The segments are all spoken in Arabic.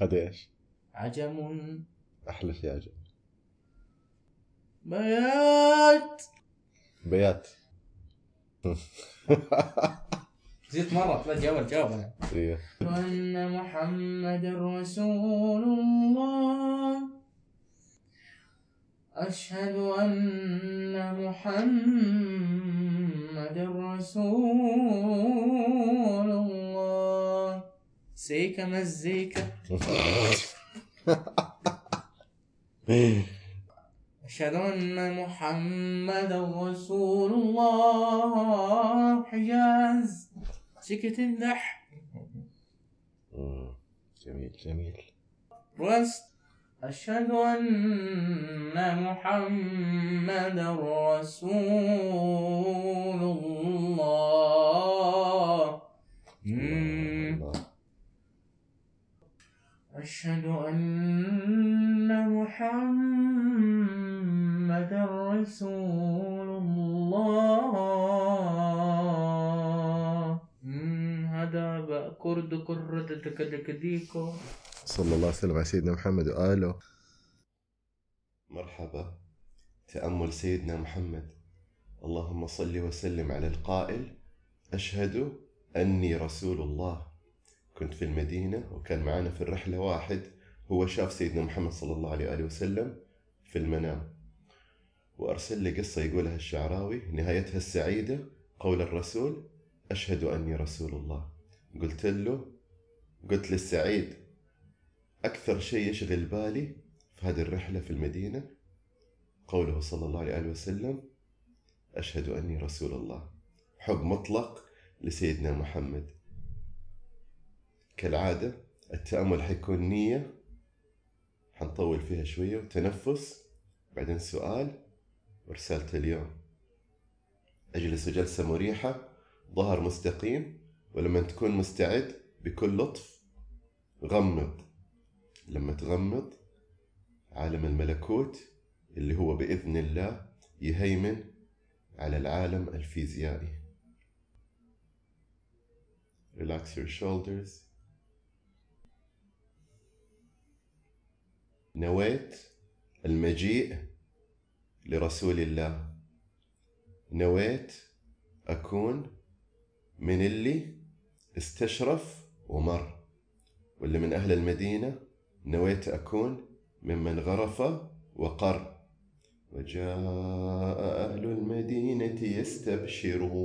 إيش؟ عجم. أحلى شيء عجب بيات. بيات. زدت مرة لا جاوب جاوب أنا. وأن محمد رسول الله. أشهد أن محمد رسول سيكا مزيكا أشهد أن محمد رسول الله. حجاز. سكت اللح مم. جميل جميل. رست. أشهد أن محمد رسول الله مم. الله. أشهد أن محمد رسول الله. هذا بقى كرد كرد تكدكديكو صلى الله وسلم على سيدنا محمد وآله. مرحبا. تأمل سيدنا محمد. اللهم صل وسلم على القائل. أشهد أني رسول الله. كنت في المدينة وكان معنا في الرحلة واحد هو شاف سيدنا محمد صلى الله عليه وآله وسلم في المنام. وأرسل لي قصة يقولها الشعراوي نهايتها السعيدة قول الرسول أشهد أني رسول الله. قلت له قلت للسعيد أكثر شيء يشغل بالي في هذه الرحلة في المدينة قوله صلى الله عليه وسلم أشهد أني رسول الله. حب مطلق لسيدنا محمد. كالعادة التأمل حيكون نية. حنطول فيها شوية. وتنفس. بعدين سؤال. ورسالة اليوم. أجلس جلسة مريحة. ظهر مستقيم. ولما تكون مستعد بكل لطف غمض. لما تغمض عالم الملكوت اللي هو بإذن الله يهيمن على العالم الفيزيائي. Relax your shoulders. نويت المجيء لرسول الله. نويت أكون من اللي استشرف ومر واللي من أهل المدينة نويت أكون ممن غرف وقر. وجاء أهل المدينة يستبشرون.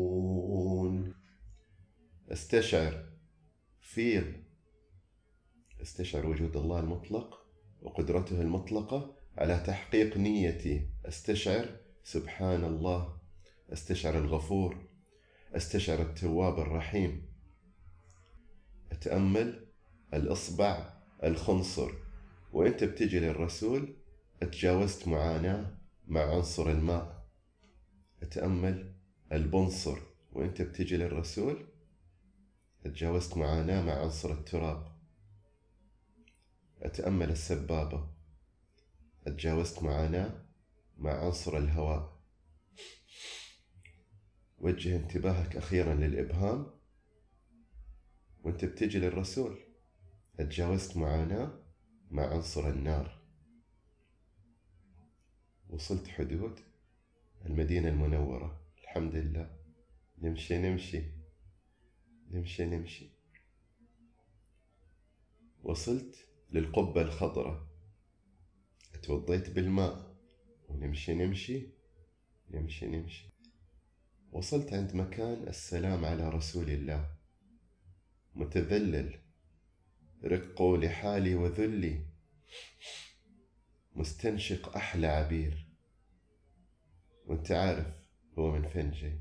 استشعر فيل استشعر وجود الله المطلق. وقدرته المطلقة على تحقيق نيتي استشعر سبحان الله استشعر الغفور استشعر التواب الرحيم. أتأمل الإصبع الخنصر. وأنت بتجي للرسول تجاوزت معاناة مع عنصر الماء. أتأمل البنصر. وأنت بتجي للرسول تجاوزت معاناة مع عنصر التراب. أتأمل السبابة تجاوزت معاناة مع عنصر الهواء وجه انتباهك أخيرا للإبهام. وأنت بتجي للرسول. تجاوزت معاناة مع عنصر النار. وصلت حدود المدينة المنورة. الحمد لله. نمشي نمشي. نمشي نمشي. وصلت للقبة الخضراء. اتوضيت بالماء ونمشي نمشي نمشي نمشي. وصلت عند مكان السلام على رسول الله. متذلل رقوا لحالي وذلي. مستنشق أحلى عبير. وانت عارف هو من فين جاي.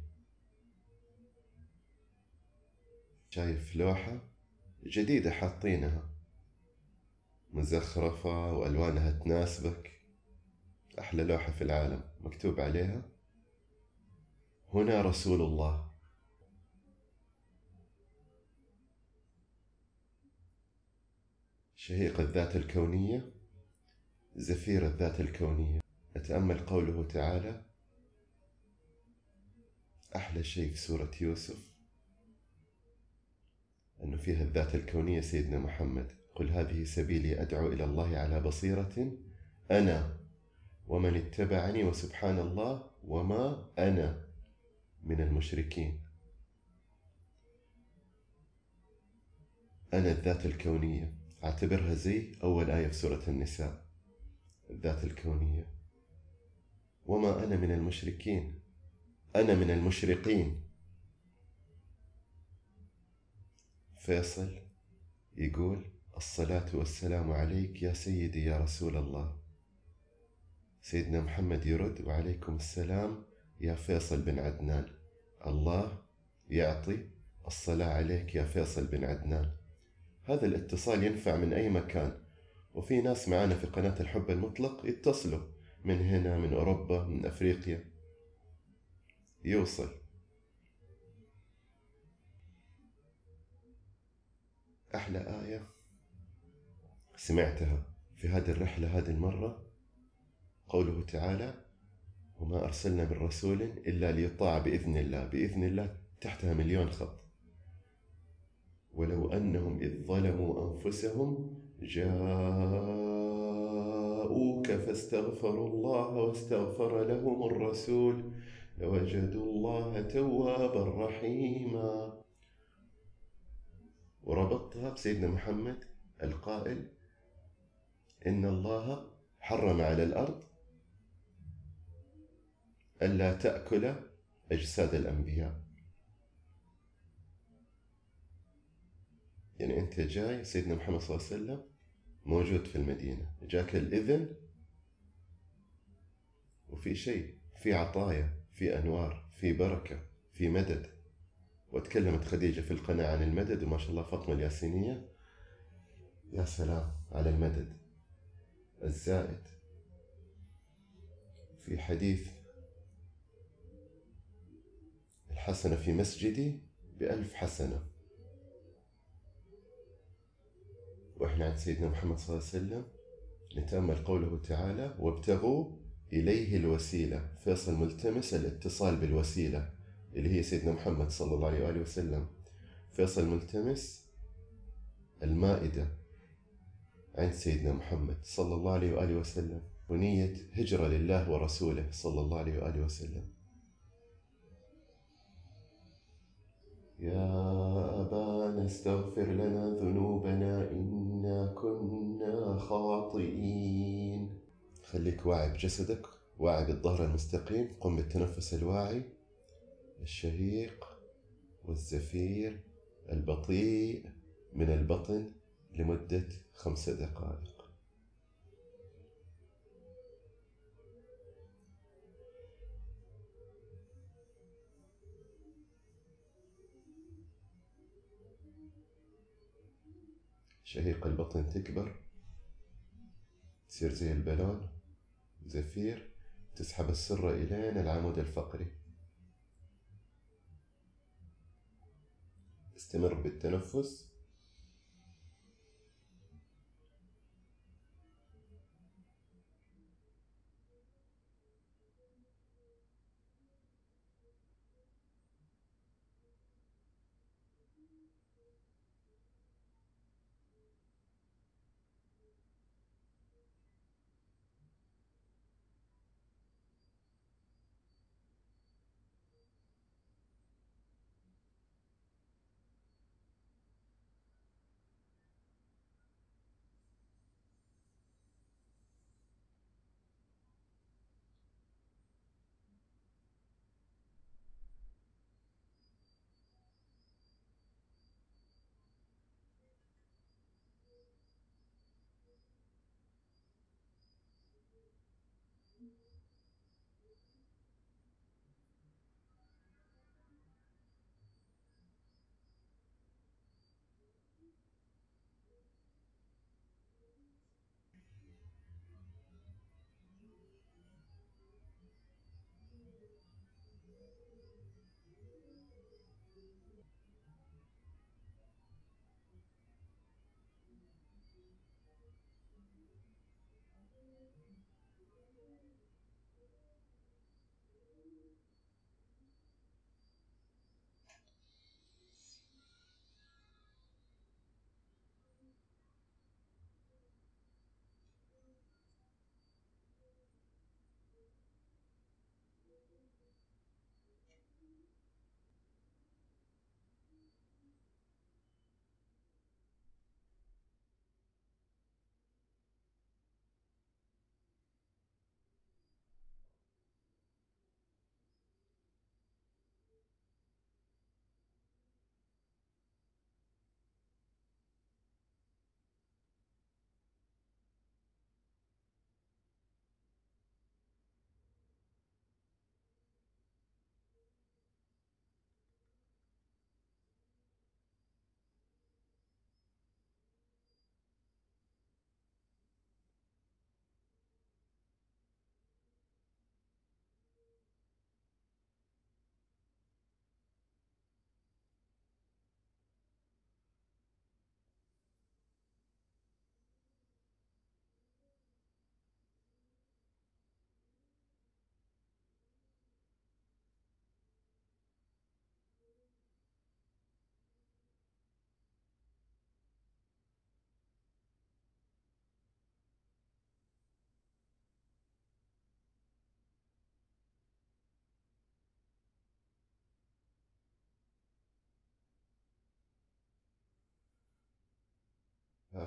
شايف لوحة جديدة حاطينها. مزخرفة وألوانها تناسبك. أحلى لوحة في العالم. مكتوب عليها. هنا رسول الله. شهيق الذات الكونية. زفير الذات الكونية. أتأمل قوله تعالى أحلى شيء في سورة يوسف. أنه فيها الذات الكونية سيدنا محمد. قل هذه سبيلي أدعو إلى الله على بصيرة. أنا ومن اتبعني وسبحان الله وما أنا من المشركين. أنا الذات الكونية. أعتبرها زي أول آية في سورة النساء. الذات الكونية. وما أنا من المشركين. أنا من المشرقين. فيصل يقول الصلاة والسلام عليك يا سيدي يا رسول الله. سيدنا محمد يرد وعليكم السلام يا فيصل بن عدنان. الله يعطي الصلاة عليك يا فيصل بن عدنان. هذا الاتصال ينفع من أي مكان وفي ناس معانا في قناة الحب المطلق يتصلوا من هنا من أوروبا من أفريقيا. يوصل. أحلى آية. سمعتها في هذه الرحلة هذه المرة قوله تعالى وما أرسلنا من رسول إلا ليطاع بإذن الله بإذن الله تحتها مليون خط. ولو أنهم إذ ظلموا أنفسهم جاءوك فاستغفروا الله واستغفر لهم الرسول لوجدوا الله توابا رحيما. وربطتها بسيدنا محمد القائل إن الله حرم على الأرض ألا تأكل أجساد الأنبياء. يعني أنت جاي سيدنا محمد صلى الله عليه وسلم موجود في المدينة جاك الإذن وفي شيء في عطايا في أنوار في بركة في مدد. وتكلمت خديجة في القناة عن المدد وما شاء الله فاطمة الياسينية. يا سلام على المدد. الزائد. في حديث الحسنة في مسجدي بألف حسنة. وإحنا عند سيدنا محمد صلى الله عليه وسلم نتأمل قوله تعالى وابتغوا إليه الوسيلة فيصل ملتمس الاتصال بالوسيلة اللي هي سيدنا محمد صلى الله عليه وآله وسلم. فيصل ملتمس المائدة. عند سيدنا محمد صلى الله عليه وآله وسلم ونية هجرة لله ورسوله صلى الله عليه وآله وسلم. يا أبانا استغفر لنا ذنوبنا إنا كنا خاطئين. خليك واعي بجسدك واعي بالظهر المستقيم قم بالتنفس الواعي. الشهيق والزفير البطيء من البطن لمدة خمس دقائق. شهيق البطن تكبر. تصير زي البالون زفير. تسحب السرة إلين العمود الفقري. استمر بالتنفس.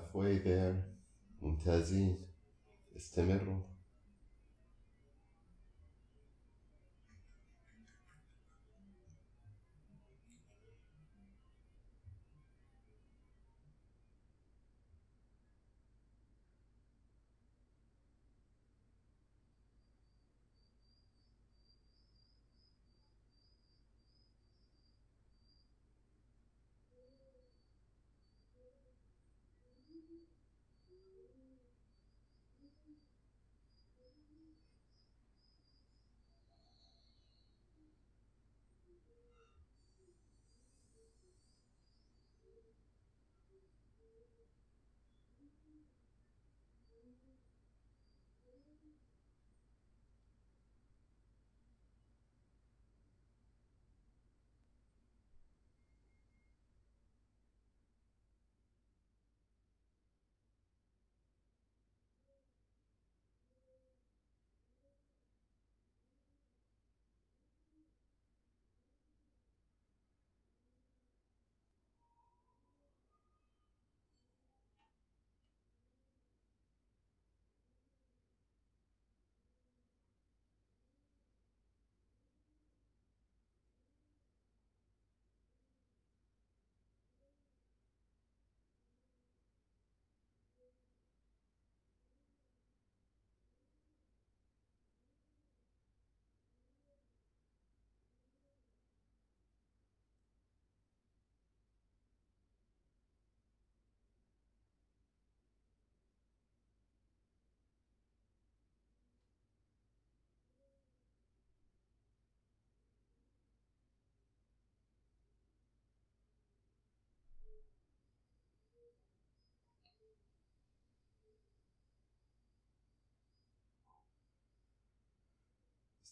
Halfway there ممتازين استمروا.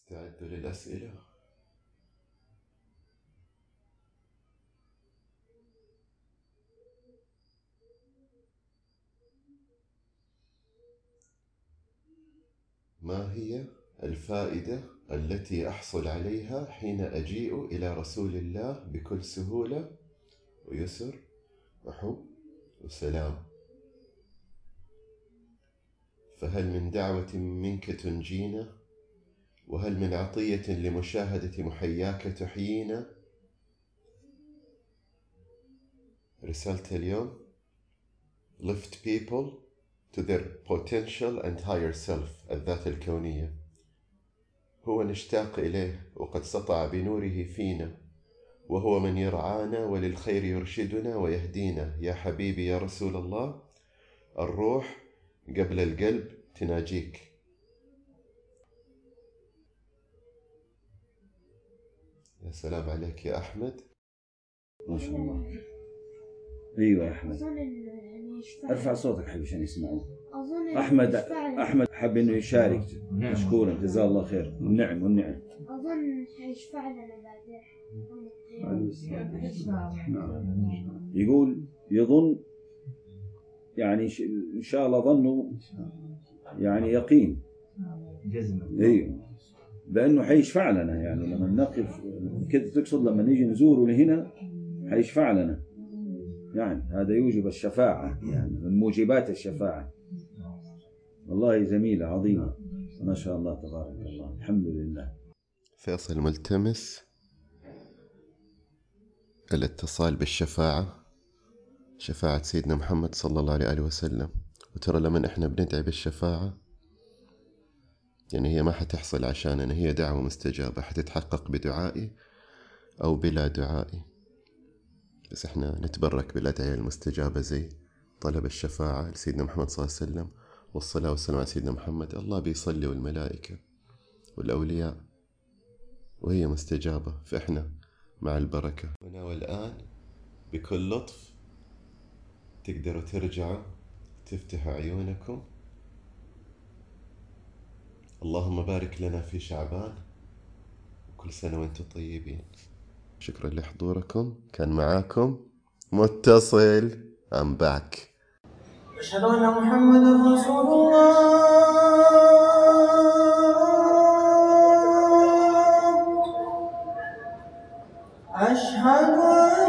استعدوا للأسئلة. ما هي الفائدة التي أحصل عليها حين أجيء إلى رسول الله بكل سهولة؟ ويسر وحب وسلام. فهل من دعوة منك تنجينا؟ وهل من عطية لمشاهدة محياك تحيينا؟ رسالة اليوم. Lift people to their potential and higher self الذات الكونية. هو نشتاق إليه وقد سطع بنوره فينا. وهو من يرعانا وللخير يرشدنا ويهدينا. يا حبيبي يا رسول الله الروح قبل القلب تناجيك. يا سلام عليك يا أحمد. ما شاء الله. أيوه يا أحمد. يعني يشفع ارفع صوتك حبيبي عشان يسمعوك. إن احمد أحمد حب إنه يشارك. نعم. مشكورا. جزاه الله خير. والنعم والنعم. أظن حيشفع لنا بعدين. يقول يظن يعني ش- إن شاء الله ظنه يعني يقين. جزمة أيوه. بأنه حيشفع لنا يعني. لما نقف كده تقصد لما نيجي نزوره لهنا؟ حيشفع لنا يعني هذا يوجب الشفاعة يعني من موجبات الشفاعة. والله جميلة عظيمة. ما شاء الله تبارك الله. الحمد لله. فيصل ملتمس الاتصال بالشفاعة شفاعة سيدنا محمد صلى الله عليه وسلم. وترى لما إحنا بندعي بالشفاعة؟ يعني هي ما حتحصل عشاننا هي دعوة مستجابة. حتتحقق بدعائي أو بلا دعائي. بس إحنا نتبرك بالأدعية المستجابة زي طلب الشفاعة لسيدنا محمد صلى الله عليه وسلم والصلاة والسلام على سيدنا محمد. الله بيصلي والملائكة والأولياء وهي مستجابة. فإحنا مع البركة. هنا والآن بكل لطف تقدروا ترجعوا تفتحوا عيونكم. اللهم بارك لنا في شعبان وكل سنة وأنتم طيبين. شكرا لحضوركم كان معاكم متصل I'm back أشهد أن محمدا رسول الله. أشهد أن